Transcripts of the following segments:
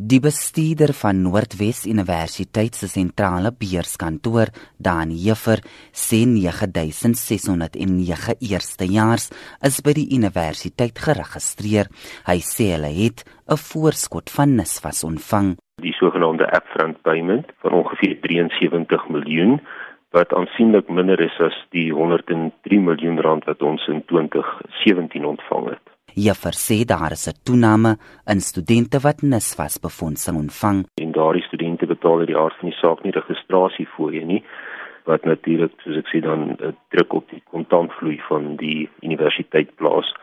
Die bestuurder van Noordwes Universiteit se sentrale beurskantoor, Dani Jeffer, sê 9609 eerstejaars is by die universiteit geregistreer. Hy sê hulle het 'n voorskot van NSFAS ontvang. Die sogenaamde upfront payment van ongeveer 73 miljoen wat aansienlik minder is as die 103 miljoen rand wat ons in 2017 ontvang het. Ja, versê daar is 'n toename in studente wat NSFAS befondsing ontvang. En daardie studente betaal uit die aard van die saak nie registrasie fooie nie wat natuurlik soos ek sê dan 'n druk op die kontantvloei van die universiteit plaas.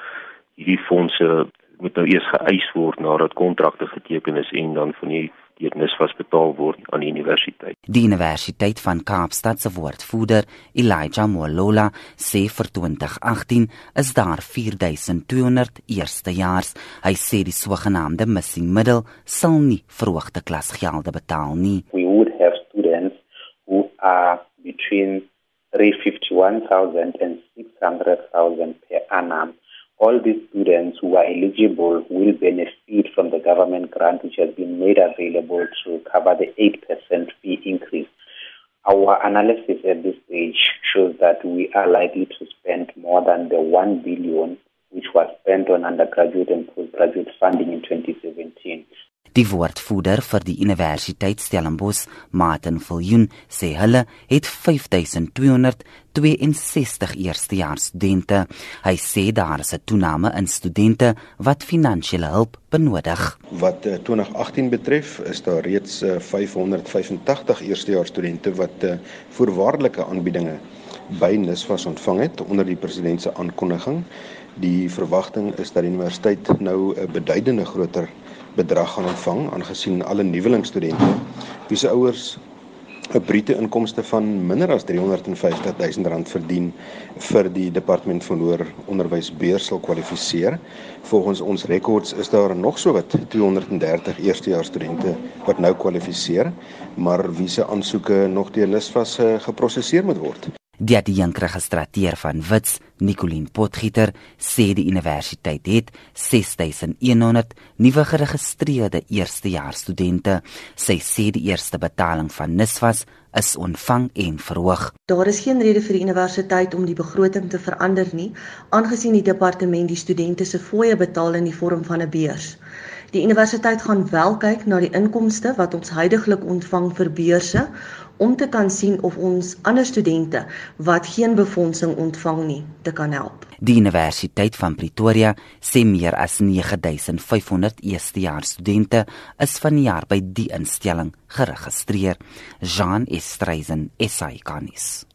Hierdie fondse moet nou eers geëis word nadat kontrakte geteken is en dan van die deernis was betaal word aan die universiteit. Die Universiteit van Kaapstad se woordvoerder, Elijah Molola, sê vir 2018 is daar 4200 eerstejaars. Hy sê die sogenaamde missing middle sal nie verhoogde klasgelde betaal nie. We would have students who are between 351,000 and 600,000 per annum all these students who are eligible will benefit from the government grant which has been made available to cover the 8% fee increase. Our analysis at this stage shows that we are likely to spend more than the 1 billion which was spent on undergraduate and postgraduate funding in 2017. Die woordvoerder vir die Universiteit Stellenbosch, Martin Viljoen, sê hulle het 5262 eerstejaars studente. Hy sê daar is 'n toename in studente wat finansiële hulp benodig. Wat 2018 eh, betref, is daar reeds 585 eh, eerstejaars studente wat eh, voorwaardelike aanbiedinge by NSFAS ontvang het onder die president se aankondiging. Die verwagting is dat die universiteit nou 'n beduidende groter bedrag gaan ontvang aangesien alle nuwelingstudente wie se ouers 'n bruto inkomste van minder as 350 000 rand verdien vir die departement van hoër onderwys beurs sal kwalifiseer. Volgens ons rekords is daar nog so wat 230 eerstejaars studente wat nou kwalifiseer, maar wie se aansoeke nog deur NSFAS eh, geprosesseer moet word. Die adjunkregistrateur van Wits, Nicoline Potgieter, sê die universiteit het 6100 nuwe geregistreerde eerstejaarsstudente. Sy sê die eerste betaling van NSFAS is ontvang en verhoog. Daar is geen rede vir die universiteit om die begroting te verander nie, aangesien die departement die studente se fooie betaal in die vorm van 'n beurs. Die universiteit gaan wel kyk na die inkomste wat ons heidaglik ontvang vir beurse om te kan sien of ons ander studente wat geen befondsing ontvang nie te kan help. Die Universiteit van Pretoria sê meer as 9500 eerstejaars studente is vanjaar by die instelling geregistreer. Jean Estreisen, SAICanis.